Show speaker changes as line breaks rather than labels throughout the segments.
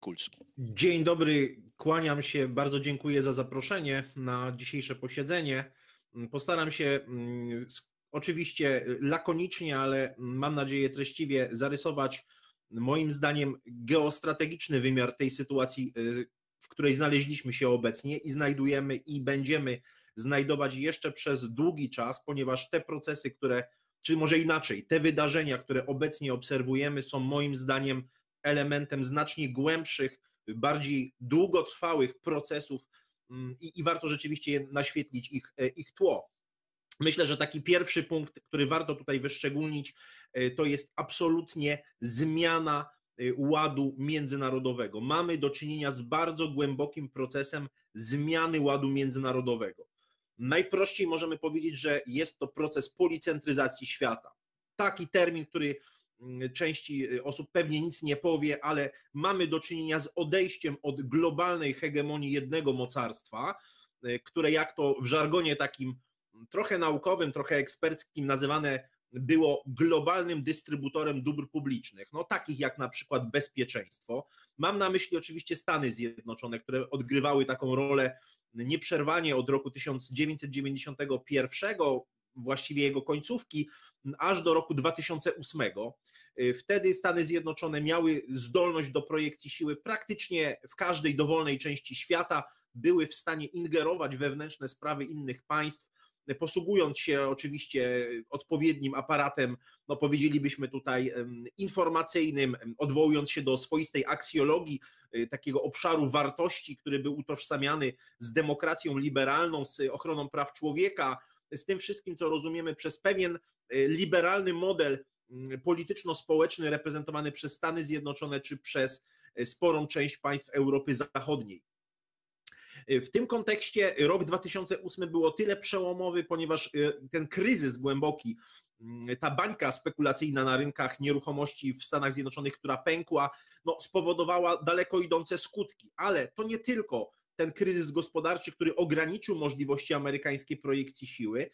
Kulski.
Dzień dobry, kłaniam się, bardzo dziękuję za zaproszenie na dzisiejsze posiedzenie. Postaram się mm, oczywiście lakonicznie, ale mam nadzieję treściwie zarysować moim zdaniem geostrategiczny wymiar tej sytuacji, y, w której znaleźliśmy się obecnie i znajdujemy i będziemy znajdować jeszcze przez długi czas, ponieważ te procesy, które, czy może inaczej, te wydarzenia, które obecnie obserwujemy, są moim zdaniem elementem znacznie głębszych, bardziej długotrwałych procesów mm, i, i warto rzeczywiście naświetlić ich, e, ich tło. Myślę, że taki pierwszy punkt, który warto tutaj wyszczególnić, e, to jest absolutnie zmiana e, ładu międzynarodowego. Mamy do czynienia z bardzo głębokim procesem zmiany ładu międzynarodowego. Najprościej możemy powiedzieć, że jest to proces policentryzacji świata. Taki termin, który części y, osób pewnie nic nie powie, ale mamy do czynienia z odejściem od globalnej hegemonii jednego mocarstwa, y, które jak to w żargonie takim trochę naukowym, trochę eksperckim nazywane było globalnym dystrybutorem dóbr publicznych, no takich jak na przykład bezpieczeństwo. Mam na myśli oczywiście Stany Zjednoczone, które odgrywały taką rolę nieprzerwanie od roku 1991, właściwie jego końcówki, aż do roku 2008. Wtedy Stany Zjednoczone miały zdolność do projekcji siły praktycznie w każdej dowolnej części świata, były w stanie ingerować wewnętrzne sprawy innych państw, posługując się oczywiście odpowiednim aparatem, no powiedzielibyśmy tutaj informacyjnym, odwołując się do swoistej aksjologii, y, takiego obszaru wartości, który był utożsamiany z demokracją liberalną, z ochroną praw człowieka, z tym wszystkim, co rozumiemy przez pewien y, liberalny model polityczno-społeczny reprezentowany przez Stany Zjednoczone czy przez y, sporą część państw Europy Zachodniej. W tym kontekście rok 2008 był o tyle przełomowy, ponieważ e, ten kryzys głęboki, mm, ta bańka spekulacyjna na rynkach nieruchomości w Stanach Zjednoczonych, która pękła, no, spowodowała daleko idące skutki. Ale to nie tylko ten kryzys gospodarczy, który ograniczył możliwości amerykańskiej projekcji siły,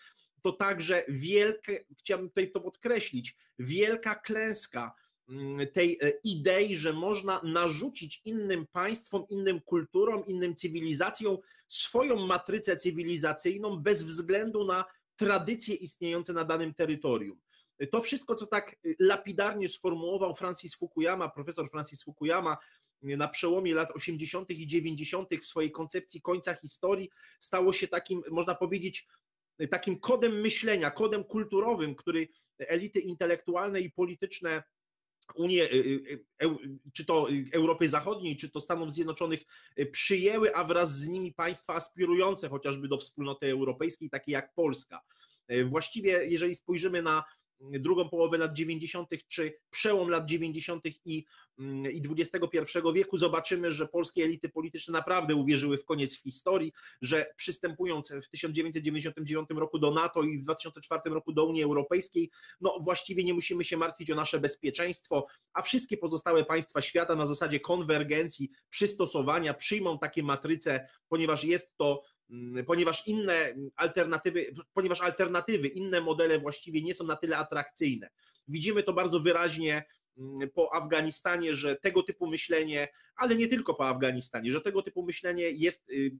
to także wielkie, chciałbym tutaj to podkreślić, wielka klęska Mm, tej e, idei, że można narzucić innym państwom, innym kulturom, innym cywilizacjom swoją matrycę cywilizacyjną bez względu na tradycje istniejące na danym terytorium. To wszystko, co tak e, lapidarnie sformułował Francis Fukuyama, profesor Francis Fukuyama, e, na przełomie lat 80. i 90. w swojej koncepcji końca historii, stało się takim, można powiedzieć, takim kodem myślenia, kodem kulturowym, który elity intelektualne i polityczne Unię, y, y, y, czy to Europy Zachodniej, czy to Stanów Zjednoczonych przyjęły, a wraz z nimi państwa aspirujące chociażby do wspólnoty europejskiej, takie jak Polska. Właściwie, jeżeli spojrzymy na drugą połowę lat 90., czy przełom lat 90. i, mm, i XXI wieku, zobaczymy, że polskie elity polityczne naprawdę uwierzyły w koniec historii, że przystępując w 1999 roku do NATO i w 2004 roku do Unii Europejskiej, no właściwie nie musimy się martwić o nasze bezpieczeństwo, a wszystkie pozostałe państwa świata na zasadzie konwergencji, przystosowania przyjmą takie matryce, ponieważ jest to ponieważ inne alternatywy, ponieważ alternatywy, inne modele właściwie nie są na tyle atrakcyjne. Widzimy to bardzo wyraźnie mm, po Afganistanie, że tego typu myślenie, ale nie tylko po Afganistanie, że tego typu myślenie jest y,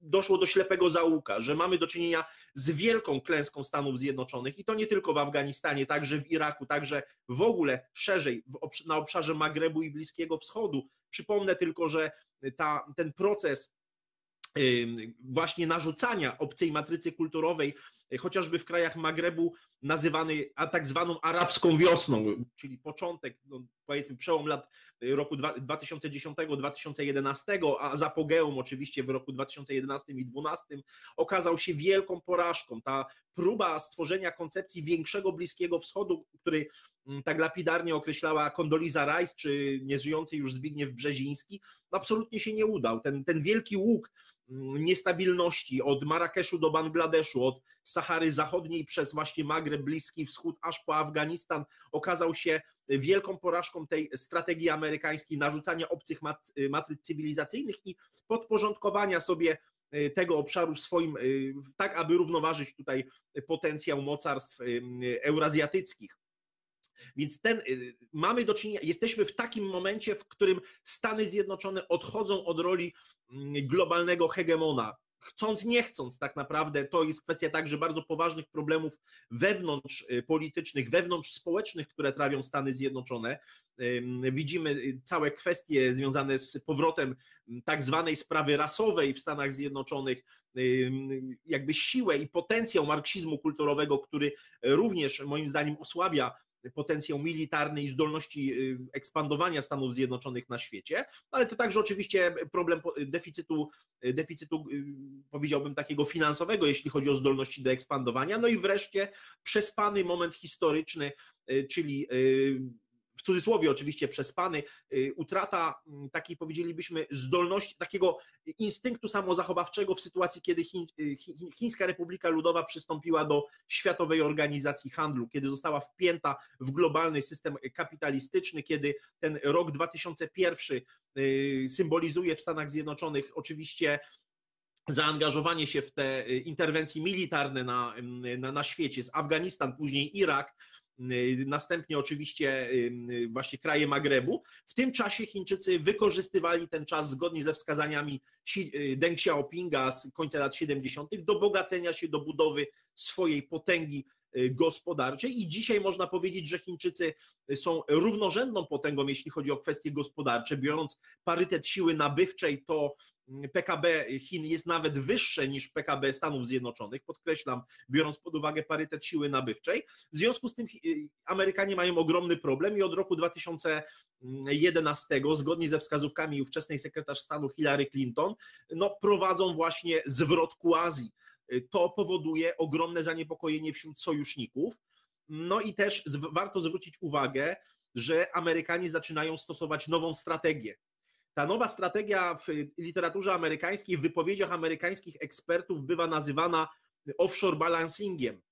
doszło do ślepego zaułka, że mamy do czynienia z wielką klęską Stanów Zjednoczonych i to nie tylko w Afganistanie, także w Iraku, także w ogóle szerzej na obszarze Magrebu i Bliskiego Wschodu. Przypomnę tylko, że ta, ten proces właśnie narzucania obcej matrycy kulturowej, y, chociażby w krajach Magrebu, nazywany a tak zwaną arabską wiosną, czyli początek, no, powiedzmy przełom lat y, roku 2010-2011, a z apogeum oczywiście w roku 2011 i 2012 okazał się wielką porażką. Ta próba stworzenia koncepcji większego Bliskiego Wschodu, który mm, tak lapidarnie określała Condoleezza Rice, czy nieżyjący już Zbigniew Brzeziński, absolutnie się nie udał. Ten, ten wielki łuk niestabilności od Marrakeszu do Bangladeszu, od Sahary Zachodniej przez właśnie Magreb, Bliski Wschód, aż po Afganistan, okazał się wielką porażką tej strategii amerykańskiej narzucania obcych mat, matryc cywilizacyjnych i podporządkowania sobie y, tego obszaru swoim, y, tak aby równoważyć tutaj potencjał mocarstw y, eurazjatyckich. Więc ten, mamy do czynienia, jesteśmy w takim momencie, w którym Stany Zjednoczone odchodzą od roli mm, globalnego hegemona chcąc, nie chcąc, tak naprawdę to jest kwestia także bardzo poważnych problemów wewnątrz y, politycznych, wewnątrz społecznych, które trawią Stany Zjednoczone. Widzimy y, całe kwestie związane z powrotem tak zwanej sprawy rasowej w Stanach Zjednoczonych, jakby siłę i potencjał marksizmu kulturowego, który również moim zdaniem osłabia potencjał militarny i zdolności y, ekspandowania Stanów Zjednoczonych na świecie, ale to także oczywiście problem deficytu, deficytu y, powiedziałbym takiego finansowego, jeśli chodzi o zdolności do ekspandowania. No i wreszcie przespany moment historyczny, y, czyli w cudzysłowie oczywiście przespany, y, utrata mm, takiej powiedzielibyśmy zdolności, takiego instynktu samozachowawczego w sytuacji, kiedy y, Chińska Republika Ludowa przystąpiła do Światowej Organizacji Handlu, kiedy została wpięta w globalny system kapitalistyczny, kiedy ten rok 2001 y, symbolizuje w Stanach Zjednoczonych oczywiście zaangażowanie się w te interwencje militarne na, na, na świecie, z Afganistan, później Irak, następnie oczywiście y, y, właśnie kraje Magrebu. W tym czasie Chińczycy wykorzystywali ten czas zgodnie ze wskazaniami Deng Xiaopinga z końca lat 70. do bogacenia się, do budowy swojej potęgi Y, gospodarczej i dzisiaj można powiedzieć, że Chińczycy są równorzędną potęgą, jeśli chodzi o kwestie gospodarcze. Biorąc parytet siły nabywczej, to mm, PKB Chin jest nawet wyższe niż PKB Stanów Zjednoczonych, podkreślam, biorąc pod uwagę parytet siły nabywczej. W związku z tym y, Amerykanie mają ogromny problem i od roku 2011, zgodnie ze wskazówkami ówczesnej sekretarz stanu Hillary Clinton, no, prowadzą właśnie zwrot ku Azji to powoduje ogromne zaniepokojenie wśród sojuszników. No i też warto zwrócić uwagę, że Amerykanie zaczynają stosować nową strategię. Ta nowa strategia w literaturze amerykańskiej, w wypowiedziach amerykańskich ekspertów bywa nazywana offshore balancingiem.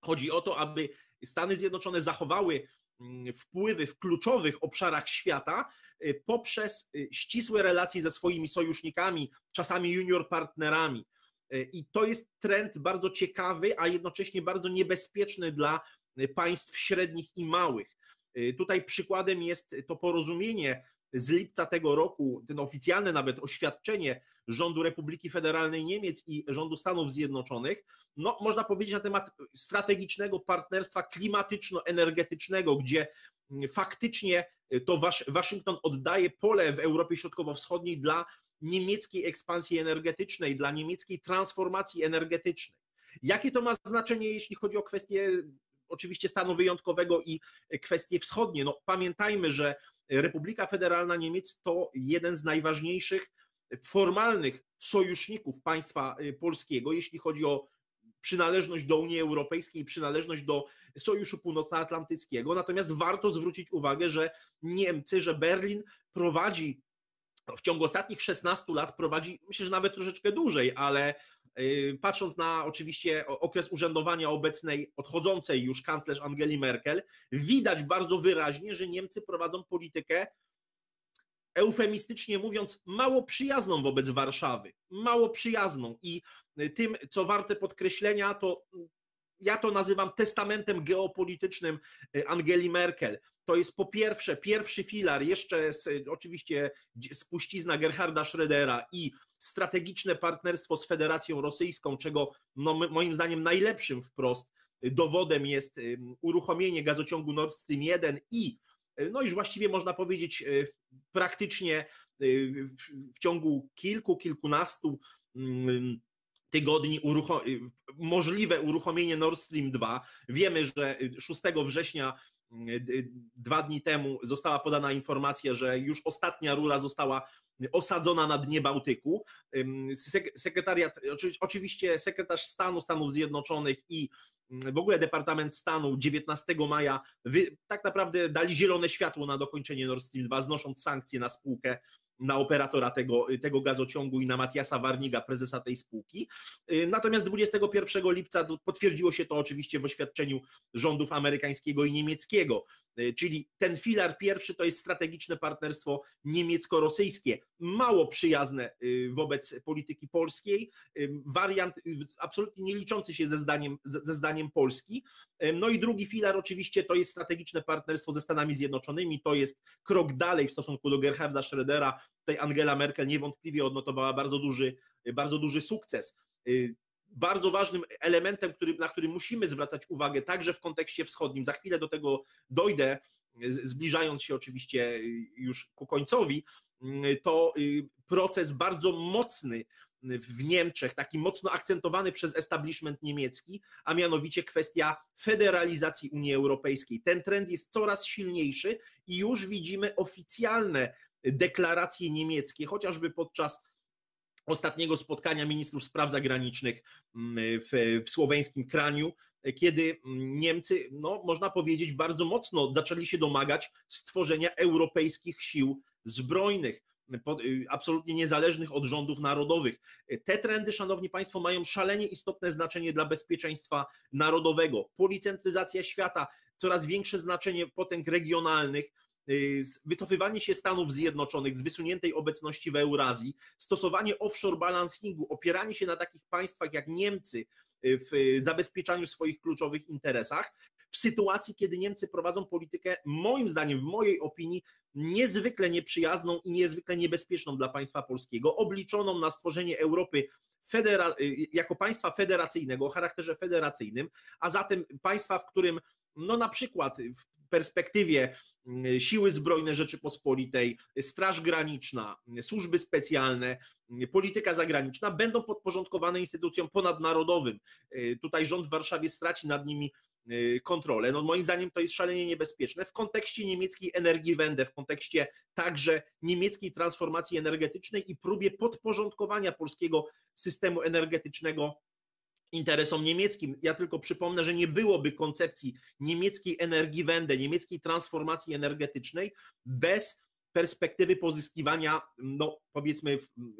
Chodzi o to, aby Stany Zjednoczone zachowały mm, wpływy w kluczowych obszarach świata y, poprzez y, ścisłe relacje ze swoimi sojusznikami, czasami junior partnerami. E, I to jest trend bardzo ciekawy, a jednocześnie bardzo niebezpieczny dla e, państw średnich i małych. E, tutaj przykładem jest to porozumienie z lipca tego roku, ten oficjalne nawet oświadczenie rządu Republiki Federalnej Niemiec i rządu Stanów Zjednoczonych, no można powiedzieć na temat strategicznego partnerstwa klimatyczno-energetycznego, gdzie faktycznie to Waszyngton oddaje pole w Europie Środkowo-Wschodniej dla niemieckiej ekspansji energetycznej, dla niemieckiej transformacji energetycznej. Jakie to ma znaczenie, jeśli chodzi o kwestie oczywiście stanu wyjątkowego i kwestie wschodnie? No, pamiętajmy, że Republika Federalna Niemiec to jeden z najważniejszych formalnych sojuszników państwa y, polskiego, jeśli chodzi o przynależność do Unii Europejskiej, przynależność do Sojuszu Północnoatlantyckiego. Natomiast warto zwrócić uwagę, że Niemcy, że Berlin prowadzi w ciągu ostatnich 16 lat prowadzi, myślę, że nawet troszeczkę dłużej, ale y, patrząc na oczywiście okres urzędowania obecnej, odchodzącej już kanclerz Angeli Merkel, widać bardzo wyraźnie, że Niemcy prowadzą politykę eufemistycznie mówiąc, mało przyjazną wobec Warszawy. Mało przyjazną. I y, tym, co warte podkreślenia, to ja to nazywam testamentem geopolitycznym y, Angeli Merkel. To jest po pierwsze, pierwszy filar, jeszcze z, oczywiście spuścizna Gerharda Schrödera i strategiczne partnerstwo z Federacją Rosyjską, czego no, moim zdaniem najlepszym wprost dowodem jest y, uruchomienie gazociągu Nord Stream 1 i y, no już właściwie można powiedzieć praktycznie w ciągu kilku, kilkunastu tygodni możliwe uruchomienie Nord Stream 2. Wiemy, że 6 września dwa dni temu została podana informacja, że już ostatnia rura została osadzona na dnie Bałtyku. Sekretariat, oczywiście sekretarz stanu Stanów Zjednoczonych i w ogóle Departament Stanu 19 maja wy, tak naprawdę dali zielone światło na dokończenie Nord Stream 2, znosząc sankcje na spółkę na operatora tego, tego gazociągu i na Matiasa Warniga, prezesa tej spółki. Natomiast 21 lipca potwierdziło się to oczywiście w oświadczeniu rządów amerykańskiego i niemieckiego, czyli ten filar pierwszy to jest strategiczne partnerstwo niemiecko-rosyjskie, mało przyjazne wobec polityki polskiej, wariant absolutnie nie liczący się ze zdaniem, ze zdaniem Polski. No i drugi filar oczywiście to jest strategiczne partnerstwo ze Stanami Zjednoczonymi, to jest krok dalej w stosunku do Gerharda Schrödera. Tutaj Angela Merkel niewątpliwie odnotowała bardzo duży, bardzo duży sukces. Y, bardzo ważnym elementem, który, na który musimy zwracać uwagę, także w kontekście wschodnim, za chwilę do tego dojdę, zbliżając się oczywiście już ku końcowi, y, to y, proces bardzo mocny w Niemczech, taki mocno akcentowany przez establishment niemiecki, a mianowicie kwestia federalizacji Unii Europejskiej. Ten trend jest coraz silniejszy i już widzimy oficjalne deklaracje niemieckie, chociażby podczas ostatniego spotkania ministrów spraw zagranicznych mm, w, w słoweńskim kraniu, kiedy Niemcy, no, można powiedzieć, bardzo mocno zaczęli się domagać stworzenia europejskich sił zbrojnych. Y, absolutnie niezależnych od rządów narodowych. Te trendy, szanowni państwo, mają szalenie istotne znaczenie dla bezpieczeństwa narodowego. Policentryzacja świata, coraz większe znaczenie potęg regionalnych, wycofywanie się Stanów Zjednoczonych z wysuniętej obecności w Eurazji, stosowanie offshore balancingu, opieranie się na takich państwach jak Niemcy y, w zabezpieczaniu swoich kluczowych interesach, w sytuacji, kiedy Niemcy prowadzą politykę, moim zdaniem, w mojej opinii, niezwykle nieprzyjazną i niezwykle niebezpieczną dla państwa polskiego, obliczoną na stworzenie Europy federa- jako państwa federacyjnego o charakterze federacyjnym, a zatem państwa, w którym no na przykład w perspektywie mm, siły zbrojne Rzeczypospolitej, Straż Graniczna, służby specjalne, polityka zagraniczna będą podporządkowane instytucjom ponadnarodowym. Tutaj rząd w Warszawie straci nad nimi Y, kontrolę. No moim zdaniem to jest szalenie niebezpieczne w kontekście niemieckiej Energiewende, w kontekście także niemieckiej transformacji energetycznej i próbie podporządkowania polskiego systemu energetycznego interesom niemieckim. Ja tylko przypomnę, że nie byłoby koncepcji niemieckiej Energiewende, niemieckiej transformacji energetycznej bez perspektywy pozyskiwania, no powiedzmy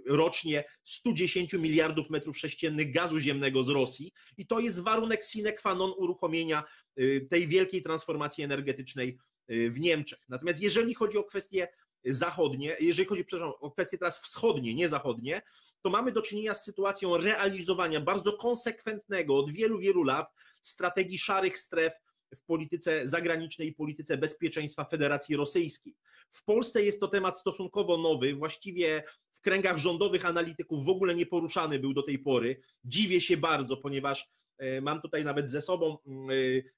rocznie 110 miliardów metrów sześciennych gazu ziemnego z Rosji i to jest warunek sine qua non uruchomienia y, tej wielkiej transformacji energetycznej y, w Niemczech. Natomiast jeżeli chodzi o kwestie zachodnie, jeżeli chodzi przepraszam, o kwestie teraz wschodnie, nie zachodnie, to mamy do czynienia z sytuacją realizowania bardzo konsekwentnego od wielu, wielu lat strategii szarych stref w polityce zagranicznej i polityce bezpieczeństwa Federacji Rosyjskiej. W Polsce jest to temat stosunkowo nowy, właściwie w kręgach rządowych analityków w ogóle nie poruszany był do tej pory. Dziwię się bardzo, ponieważ e, mam tutaj nawet ze sobą mm, e,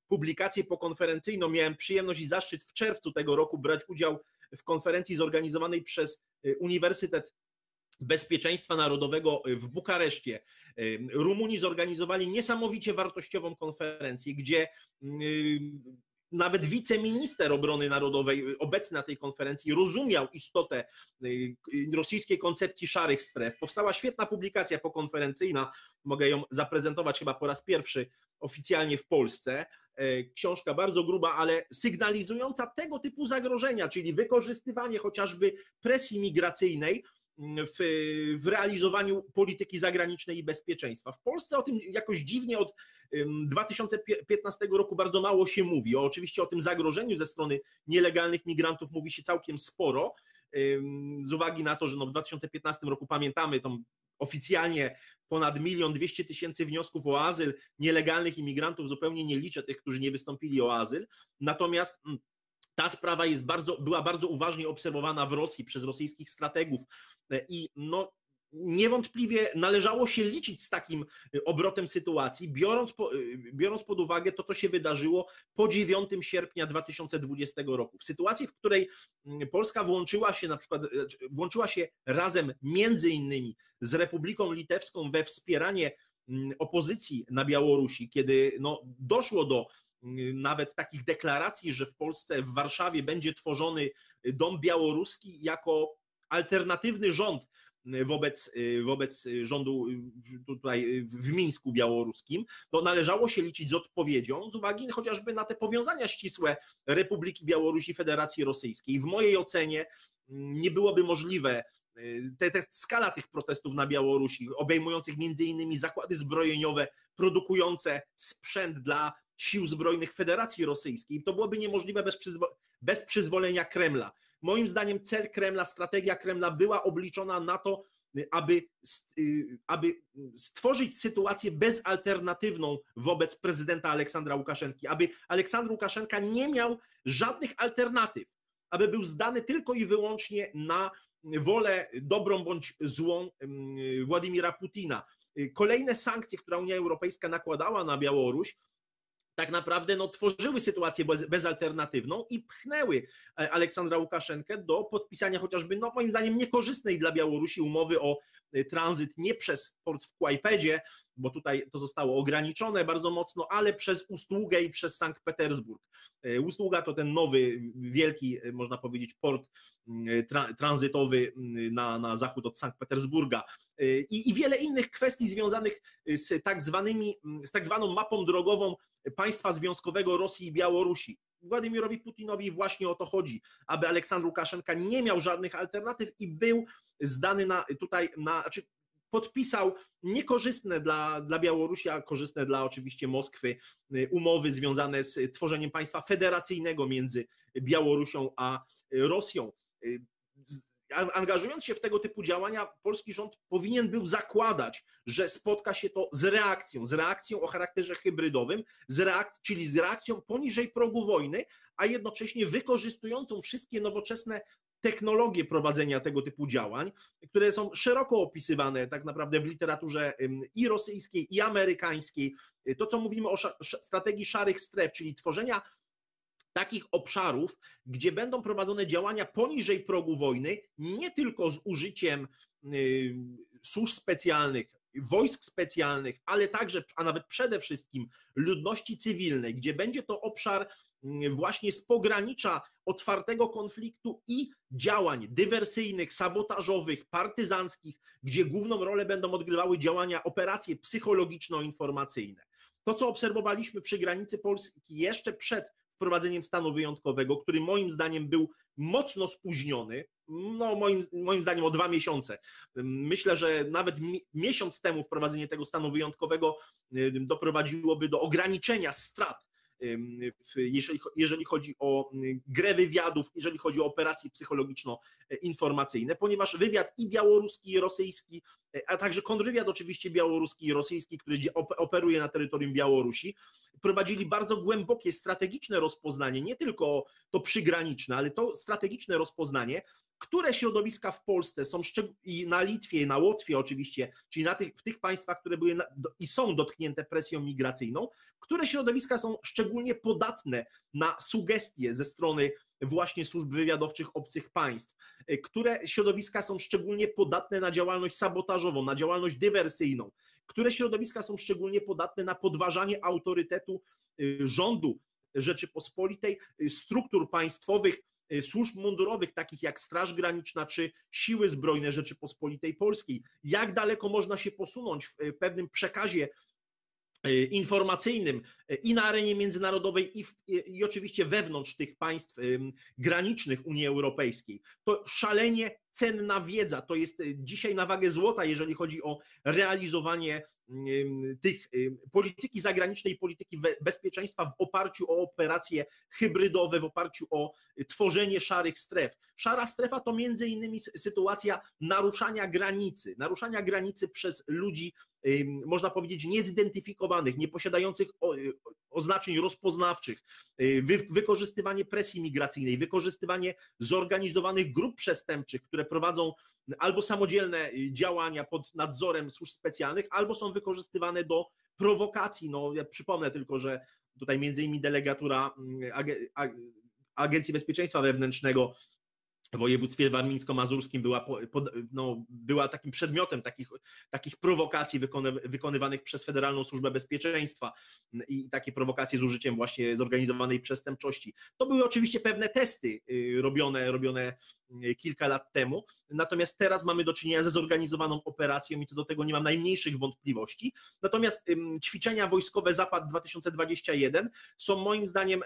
publikację pokonferencyjną. Miałem przyjemność i zaszczyt w czerwcu tego roku brać udział w konferencji zorganizowanej przez e, Uniwersytet Bezpieczeństwa Narodowego w Bukareszcie. Rumuni zorganizowali niesamowicie wartościową konferencję, gdzie mm, nawet wiceminister obrony narodowej obecny na tej konferencji rozumiał istotę y, rosyjskiej koncepcji szarych stref. Powstała świetna publikacja pokonferencyjna, mogę ją zaprezentować chyba po raz pierwszy oficjalnie w Polsce. Książka bardzo gruba, ale sygnalizująca tego typu zagrożenia, czyli wykorzystywanie chociażby presji migracyjnej w, w, realizowaniu polityki zagranicznej i bezpieczeństwa. W Polsce o tym jakoś dziwnie od 2015 roku bardzo mało się mówi. O, oczywiście o tym zagrożeniu ze strony nielegalnych migrantów mówi się całkiem sporo, z uwagi na to, że no w 2015 roku pamiętamy tą oficjalnie ponad milion dwieście tysięcy wniosków o azyl nielegalnych imigrantów, zupełnie nie liczę tych, którzy nie wystąpili o azyl. Natomiast mm, ta sprawa jest bardzo, była bardzo uważnie obserwowana w Rosji przez rosyjskich strategów e, i no, niewątpliwie należało się liczyć z takim e, obrotem sytuacji, biorąc, po, e, biorąc pod uwagę to, co się wydarzyło po 9 sierpnia 2020 roku. W sytuacji, w której Polska włączyła się na przykład, włączyła się razem między innymi z Republiką Litewską we wspieranie opozycji na Białorusi, kiedy no, doszło do nawet takich deklaracji, że w Polsce, w Warszawie będzie tworzony dom białoruski jako alternatywny rząd wobec, wobec rządu tutaj w Mińsku białoruskim, to należało się liczyć z odpowiedzią z uwagi chociażby na te powiązania ścisłe Republiki Białorusi i Federacji Rosyjskiej. W mojej ocenie nie byłoby możliwe te, te, skala tych protestów na Białorusi, obejmujących między innymi zakłady zbrojeniowe produkujące sprzęt dla sił zbrojnych Federacji Rosyjskiej, to byłoby niemożliwe bez, przyzwo bez przyzwolenia Kremla. Moim zdaniem cel Kremla, strategia Kremla była obliczona na to, aby, y, aby stworzyć sytuację bezalternatywną wobec prezydenta Aleksandra Łukaszenki, aby Aleksandr Łukaszenka nie miał żadnych alternatyw, aby był zdany tylko i wyłącznie na wolę dobrą bądź złą Władimira Putina. Kolejne sankcje, które Unia Europejska nakładała na Białoruś, tak naprawdę no, tworzyły sytuację bez, bezalternatywną i pchnęły e, Aleksandra Łukaszenkę do podpisania chociażby, no, moim zdaniem, niekorzystnej dla Białorusi umowy o e, tranzyt nie przez port w Kłajpedzie, bo tutaj to zostało ograniczone bardzo mocno, ale przez Ustługę i przez Sankt Petersburg. E, Ustługa to ten nowy, wielki, można powiedzieć, port tra tranzytowy na, na zachód od Sankt Petersburga. I, I wiele innych kwestii związanych z tak zwanymi, z tak zwaną mapą drogową państwa związkowego Rosji i Białorusi. Władimirowi Putinowi właśnie o to chodzi, aby Aleksandr Łukaszenka nie miał żadnych alternatyw i był zdany na, tutaj na, znaczy podpisał niekorzystne dla, dla Białorusi, a korzystne dla oczywiście Moskwy y, umowy związane z tworzeniem państwa federacyjnego między Białorusią a Rosją y, angażując się w tego typu działania, polski rząd powinien był zakładać, że spotka się to z reakcją, z reakcją o charakterze hybrydowym, z reak- czyli z reakcją poniżej progu wojny, a jednocześnie wykorzystującą wszystkie nowoczesne technologie prowadzenia tego typu działań, które są szeroko opisywane tak naprawdę w literaturze i rosyjskiej, i amerykańskiej. To, co mówimy o strategii szarych stref, czyli tworzenia takich obszarów, gdzie będą prowadzone działania poniżej progu wojny, nie tylko z użyciem y, służb specjalnych, wojsk specjalnych, ale także, a nawet przede wszystkim ludności cywilnej, gdzie będzie to obszar y, właśnie z pogranicza otwartego konfliktu i działań dywersyjnych, sabotażowych, partyzanckich, gdzie główną rolę będą odgrywały działania, operacje psychologiczno-informacyjne. To, co obserwowaliśmy przy granicy Polski jeszcze przed wprowadzeniem stanu wyjątkowego, który moim zdaniem był mocno spóźniony, no moim, moim zdaniem o dwa miesiące. Myślę, że nawet miesiąc temu wprowadzenie tego stanu wyjątkowego doprowadziłoby do ograniczenia strat jeżeli, jeżeli chodzi o grę wywiadów, jeżeli chodzi o operacje psychologiczno-informacyjne, ponieważ wywiad i białoruski, i rosyjski, e, a także kontrwywiad oczywiście białoruski i rosyjski, który operuje na terytorium Białorusi, prowadzili bardzo głębokie strategiczne rozpoznanie, nie tylko to przygraniczne, ale to strategiczne rozpoznanie, które środowiska w Polsce są i na Litwie, na Łotwie oczywiście, czyli na tych, w tych państwach, które były na, i są dotknięte presją migracyjną, które środowiska są szczególnie podatne na sugestie ze strony właśnie służb wywiadowczych obcych państw, e, które środowiska są szczególnie podatne na działalność sabotażową, na działalność dywersyjną, które środowiska są szczególnie podatne na podważanie autorytetu e, rządu Rzeczypospolitej, e, struktur państwowych, Y, służb mundurowych, takich jak Straż Graniczna czy Siły Zbrojne Rzeczypospolitej Polskiej. Jak daleko można się posunąć w pewnym przekazie y, informacyjnym y, i na arenie międzynarodowej, i, w, i, oczywiście wewnątrz tych państw granicznych Unii Europejskiej. To szalenie cenna wiedza, to jest dzisiaj na wagę złota, jeżeli chodzi o realizowanie tych polityki zagranicznej polityki bezpieczeństwa w oparciu o operacje hybrydowe, w oparciu o tworzenie szarych stref. Szara strefa to między innymi sytuacja naruszania granicy, naruszania granicy przez ludzi, można powiedzieć, niezidentyfikowanych, nieposiadających oznaczeń rozpoznawczych, y, wykorzystywanie presji migracyjnej, wykorzystywanie zorganizowanych grup przestępczych, które prowadzą albo samodzielne y, działania pod nadzorem służb specjalnych, albo są wykorzystywane do prowokacji. No, ja przypomnę tylko, że tutaj między innymi delegatura mm, Agencji Bezpieczeństwa Wewnętrznego w województwie warmińsko-mazurskim była, no, była takim przedmiotem takich, takich prowokacji wykonywanych przez Federalną Służbę Bezpieczeństwa i takie prowokacje z użyciem właśnie zorganizowanej przestępczości. To były oczywiście pewne testy y, robione, robione kilka lat temu. Natomiast teraz mamy do czynienia ze zorganizowaną operacją i co do tego nie mam najmniejszych wątpliwości. Natomiast ćwiczenia wojskowe Zapad 2021 są moim zdaniem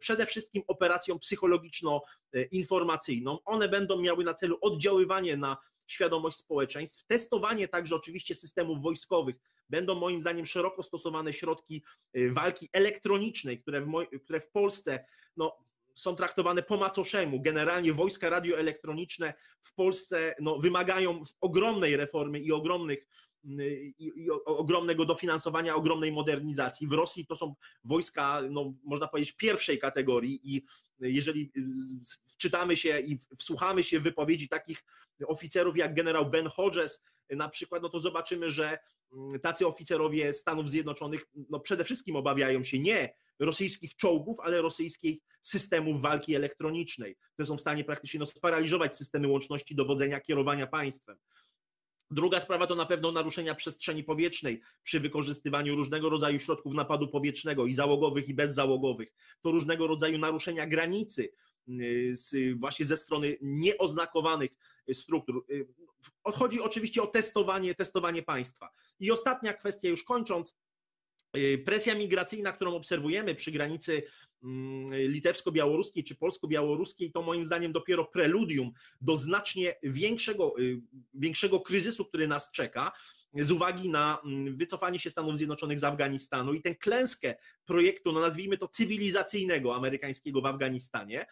przede wszystkim operacją psychologiczno-informacyjną. One będą miały na celu oddziaływanie na świadomość społeczeństw, testowanie także oczywiście systemów wojskowych. Będą moim zdaniem szeroko stosowane środki y, walki elektronicznej, które w, które w Polsce no, są traktowane po macoszemu. Generalnie wojska radioelektroniczne w Polsce no, wymagają ogromnej reformy i ogromnych y, i, i ogromnego dofinansowania, ogromnej modernizacji. W Rosji to są wojska, no, można powiedzieć, pierwszej kategorii i jeżeli y, wczytamy się i wsłuchamy się w wypowiedzi takich oficerów jak generał Ben Hodges na przykład, no to zobaczymy, że mm, tacy oficerowie Stanów Zjednoczonych no przede wszystkim obawiają się nie rosyjskich czołgów, ale rosyjskich systemów walki elektronicznej, które są w stanie praktycznie no, sparaliżować systemy łączności dowodzenia, kierowania państwem. Druga sprawa to na pewno naruszenia przestrzeni powietrznej przy wykorzystywaniu różnego rodzaju środków napadu powietrznego i załogowych i bezzałogowych. To różnego rodzaju naruszenia granicy y, z, właśnie ze strony nieoznakowanych struktur. Y, chodzi oczywiście o testowanie, testowanie państwa. I ostatnia kwestia, już kończąc, Y, presja migracyjna, którą obserwujemy przy granicy mm, litewsko-białoruskiej czy polsko-białoruskiej, to moim zdaniem dopiero preludium do znacznie większego, y, większego kryzysu, który nas czeka z uwagi na mm, wycofanie się Stanów Zjednoczonych z Afganistanu i tę klęskę projektu, no nazwijmy to cywilizacyjnego amerykańskiego w Afganistanie.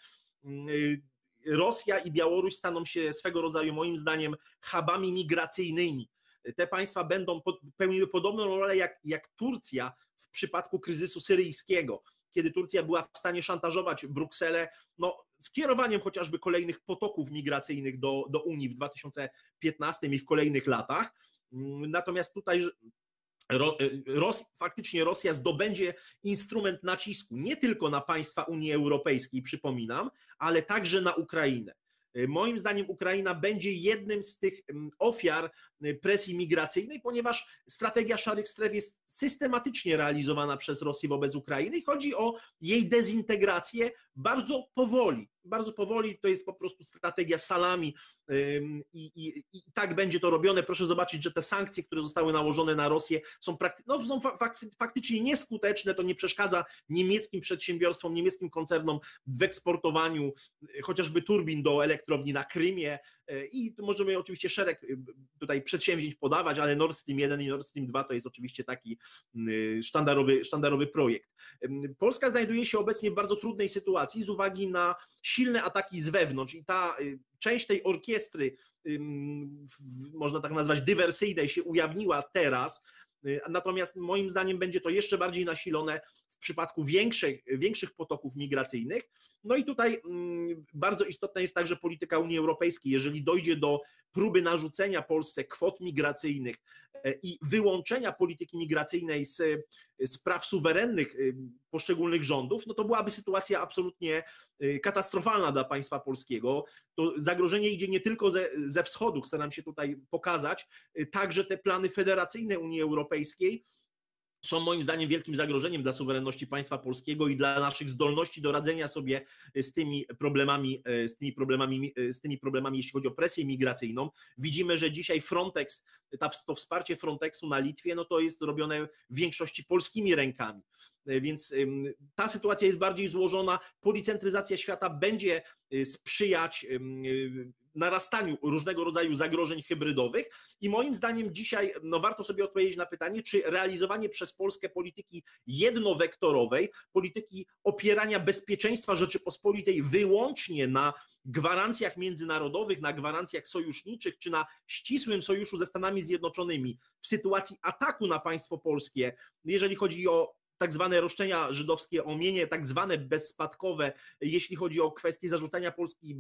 Mm, y, Rosja i Białoruś staną się swego rodzaju, moim zdaniem, hubami migracyjnymi te państwa będą pełniły podobną rolę jak, jak Turcja w przypadku kryzysu syryjskiego, kiedy Turcja była w stanie szantażować Brukselę no, skierowaniem chociażby kolejnych potoków migracyjnych do, do Unii w 2015 i w kolejnych latach. Natomiast tutaj Ros, faktycznie Rosja zdobędzie instrument nacisku nie tylko na państwa Unii Europejskiej, przypominam, ale także na Ukrainę. Y, moim zdaniem Ukraina będzie jednym z tych ofiar y, presji migracyjnej, ponieważ strategia szarych stref jest systematycznie realizowana przez Rosję wobec Ukrainy i chodzi o jej dezintegrację bardzo powoli. Bardzo powoli to jest po prostu strategia salami i, i, i tak będzie to robione. Proszę zobaczyć, że te sankcje, które zostały nałożone na Rosję są, prakty- no, są faktycznie nieskuteczne. To nie przeszkadza niemieckim przedsiębiorstwom, niemieckim koncernom w eksportowaniu y, chociażby turbin do elektrowni na Krymie i możemy oczywiście szereg y, tutaj przedsięwzięć podawać, ale Nord Stream 1 i Nord Stream 2 to jest oczywiście taki sztandarowy, sztandarowy projekt. Polska znajduje się obecnie w bardzo trudnej sytuacji z uwagi na silne ataki z wewnątrz i ta y, część tej orkiestry, można tak nazwać, dywersyjnej się ujawniła teraz, y, natomiast moim zdaniem będzie to jeszcze bardziej nasilone w przypadku większych, większych potoków migracyjnych. No i tutaj mm, bardzo istotna jest także polityka Unii Europejskiej. Jeżeli dojdzie do próby narzucenia Polsce kwot migracyjnych e, i wyłączenia polityki migracyjnej z, z praw suwerennych y, poszczególnych rządów, no to byłaby sytuacja absolutnie y, katastrofalna dla państwa polskiego. To zagrożenie idzie nie tylko ze, ze wschodu, staram się tutaj pokazać, y, także te plany federacyjne Unii Europejskiej są moim zdaniem wielkim zagrożeniem dla suwerenności państwa polskiego i dla naszych zdolności do radzenia sobie z tymi problemami, z tymi problemami, z tymi problemami jeśli chodzi o presję migracyjną. Widzimy, że dzisiaj Frontex, to wsparcie Frontexu na Litwie, no to jest robione w większości polskimi rękami. Więc ta sytuacja jest bardziej złożona. Policentryzacja świata będzie sprzyjać narastaniu różnego rodzaju zagrożeń hybrydowych i moim zdaniem dzisiaj no, warto sobie odpowiedzieć na pytanie, czy realizowanie przez Polskę polityki jednowektorowej, polityki opierania bezpieczeństwa Rzeczypospolitej wyłącznie na gwarancjach międzynarodowych, na gwarancjach sojuszniczych, czy na ścisłym sojuszu ze Stanami Zjednoczonymi w sytuacji ataku na państwo polskie, jeżeli chodzi o tak zwane roszczenia żydowskie o mienie, tak zwane bezspadkowe, jeśli chodzi o kwestię zarzucania Polski,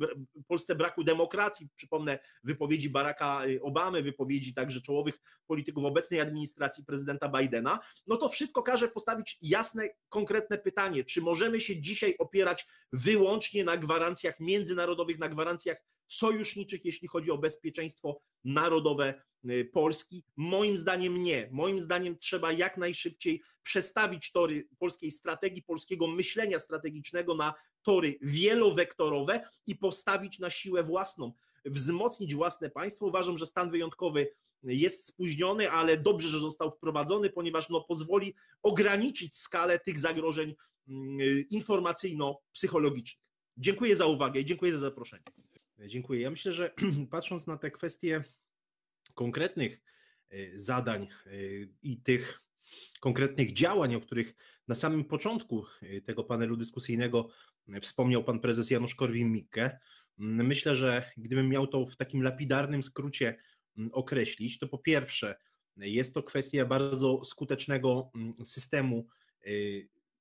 Polsce braku demokracji. Przypomnę wypowiedzi Baracka Obamy, wypowiedzi także czołowych polityków obecnej administracji prezydenta Bidena. No to wszystko każe postawić jasne, konkretne pytanie, czy możemy się dzisiaj opierać wyłącznie na gwarancjach międzynarodowych, na gwarancjach sojuszniczych, jeśli chodzi o bezpieczeństwo narodowe y, Polski? Moim zdaniem nie. Moim zdaniem trzeba jak najszybciej przestawić tory polskiej strategii, polskiego myślenia strategicznego na tory wielowektorowe i postawić na siłę własną, wzmocnić własne państwo. Uważam, że stan wyjątkowy jest spóźniony, ale dobrze, że został wprowadzony, ponieważ no, pozwoli ograniczyć skalę tych zagrożeń mm, informacyjno-psychologicznych. Dziękuję za uwagę i dziękuję za zaproszenie. Dziękuję. Ja myślę, że patrząc na te kwestie konkretnych e, zadań e, i tych konkretnych działań, o których na samym początku e, tego panelu dyskusyjnego wspomniał pan prezes Janusz Korwin-Mikke, myślę, że gdybym miał to w takim lapidarnym skrócie określić, to po pierwsze jest to kwestia bardzo skutecznego systemu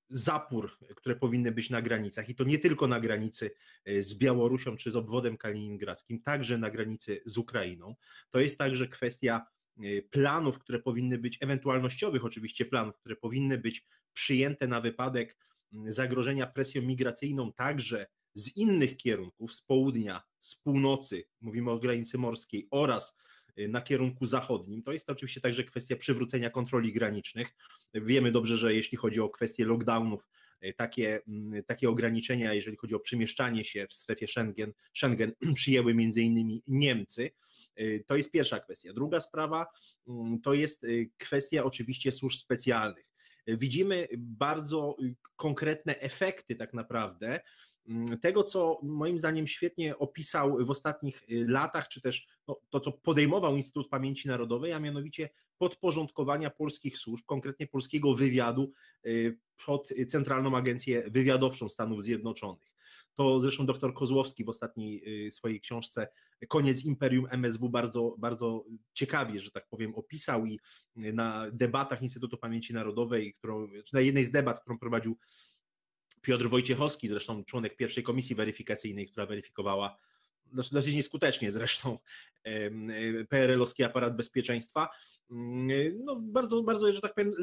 zapór, które powinny być na granicach i to nie tylko na granicy e, z Białorusią czy z obwodem kaliningradzkim, także na granicy z Ukrainą. To jest także kwestia e, planów, które powinny być, ewentualnościowych oczywiście planów, które powinny być przyjęte na wypadek zagrożenia presją migracyjną także z innych kierunków, z południa, z północy, mówimy o granicy morskiej oraz na kierunku zachodnim. To jest oczywiście także kwestia przywrócenia kontroli granicznych. Wiemy dobrze, że jeśli chodzi o kwestie lockdownów, y, takie, mm, takie ograniczenia, jeżeli chodzi o przemieszczanie się w strefie Schengen, Schengen przyjęły między innymi Niemcy. Y, to jest pierwsza kwestia. Druga sprawa mm, to jest kwestia oczywiście służb specjalnych. Widzimy bardzo konkretne efekty tak naprawdę tego, co moim zdaniem świetnie opisał w ostatnich y, latach, czy też no, to, co podejmował Instytut Pamięci Narodowej, a mianowicie podporządkowania polskich służb, konkretnie polskiego wywiadu y, pod Centralną Agencję Wywiadowczą Stanów Zjednoczonych. To zresztą dr Kozłowski w ostatniej y, swojej książce Koniec Imperium MSW bardzo, bardzo ciekawie, że tak powiem, opisał i na debatach Instytutu Pamięci Narodowej, którą, czy na jednej z debat, którą prowadził Piotr Wojciechowski, zresztą członek pierwszej komisji weryfikacyjnej, która weryfikowała znaczy dosyć nieskutecznie zresztą PRL-owski aparat bezpieczeństwa. Mm, no, bardzo, bardzo, że tak powiem,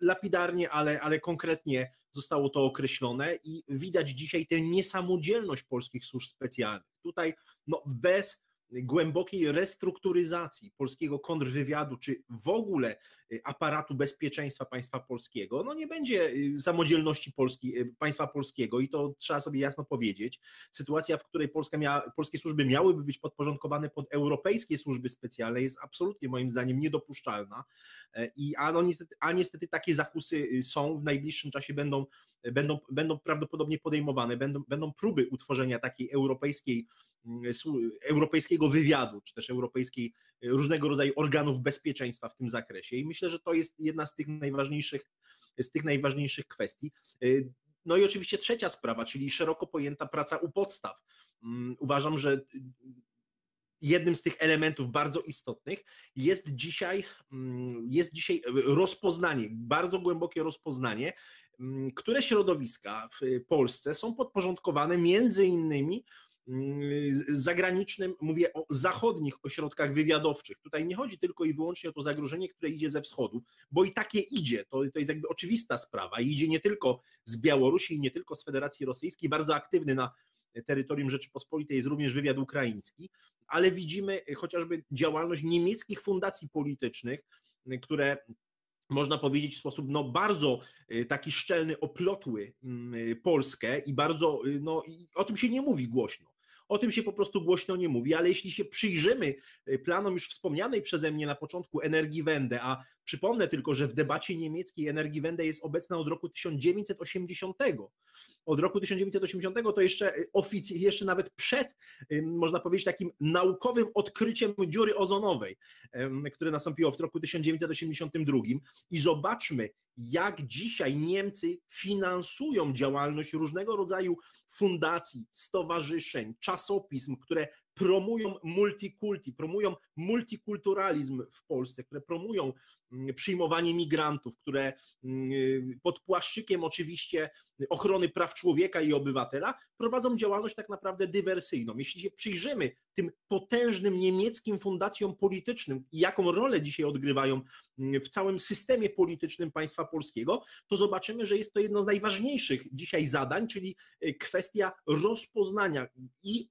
lapidarnie, ale, ale konkretnie zostało to określone i widać dzisiaj tę niesamodzielność polskich służb specjalnych. Tutaj no, bez głębokiej restrukturyzacji polskiego kontrwywiadu, czy w ogóle aparatu bezpieczeństwa państwa polskiego, no nie będzie y, samodzielności Polski, y, państwa polskiego i to trzeba sobie jasno powiedzieć. Sytuacja, w której Polska miała, polskie służby miałyby być podporządkowane pod europejskie służby specjalne jest absolutnie moim zdaniem niedopuszczalna e, i a, no niestety, a niestety takie zakusy są, w najbliższym czasie będą będą, będą prawdopodobnie podejmowane, będą, będą próby utworzenia takiej europejskiej Mm, europejskiego wywiadu, czy też europejskiej różnego rodzaju organów bezpieczeństwa w tym zakresie. I myślę, że to jest jedna z tych najważniejszych, z tych najważniejszych kwestii. E, no i oczywiście trzecia sprawa, czyli szeroko pojęta praca u podstaw. Mm, uważam, że jednym z tych elementów bardzo istotnych jest dzisiaj, mm, jest dzisiaj rozpoznanie, bardzo głębokie rozpoznanie, które środowiska w Polsce są podporządkowane między innymi zagranicznym, mówię o zachodnich ośrodkach wywiadowczych. Tutaj nie chodzi tylko i wyłącznie o to zagrożenie, które idzie ze wschodu, bo i takie idzie, to, to jest jakby oczywista sprawa i idzie nie tylko z Białorusi i nie tylko z Federacji Rosyjskiej, bardzo aktywny na terytorium Rzeczypospolitej jest również wywiad ukraiński, ale widzimy chociażby działalność niemieckich fundacji politycznych, które można powiedzieć w sposób no, bardzo y, taki szczelny oplotły mm, Polskę i bardzo, y, no, i o tym się nie mówi głośno. O tym się po prostu głośno nie mówi, ale jeśli się przyjrzymy y, planom już wspomnianej przeze mnie na początku Energiewende, a przypomnę tylko, że w debacie niemieckiej Energiewende jest obecna od roku 1980. Od roku 1980 to jeszcze y, ofic- jeszcze nawet przed, można powiedzieć, takim naukowym odkryciem dziury ozonowej, które nastąpiło w roku 1982. I zobaczmy, jak dzisiaj Niemcy finansują działalność różnego rodzaju fundacji, stowarzyszeń, czasopism, które promują multikulti, promują multikulturalizm w Polsce, które promują mm, przyjmowanie migrantów, które mm, pod płaszczykiem oczywiście ochrony praw człowieka i obywatela prowadzą działalność tak naprawdę dywersyjną. Jeśli się przyjrzymy tym potężnym niemieckim fundacjom politycznym jaką rolę dzisiaj odgrywają mm, w całym systemie politycznym państwa polskiego, to zobaczymy, że jest to jedno z najważniejszych dzisiaj zadań, czyli y, kwestia rozpoznania i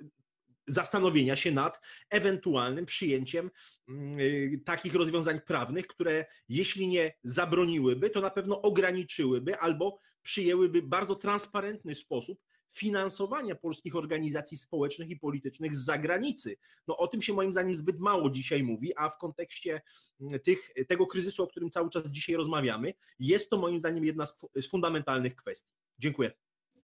zastanowienia się nad ewentualnym przyjęciem mm, y, takich rozwiązań prawnych, które jeśli nie zabroniłyby, to na pewno ograniczyłyby albo przyjęłyby bardzo transparentny sposób finansowania polskich organizacji społecznych i politycznych z zagranicy. No o tym się moim zdaniem zbyt mało dzisiaj mówi, a w kontekście tych, tego kryzysu, o którym cały czas dzisiaj rozmawiamy, jest to moim zdaniem jedna z fundamentalnych kwestii. Dziękuję.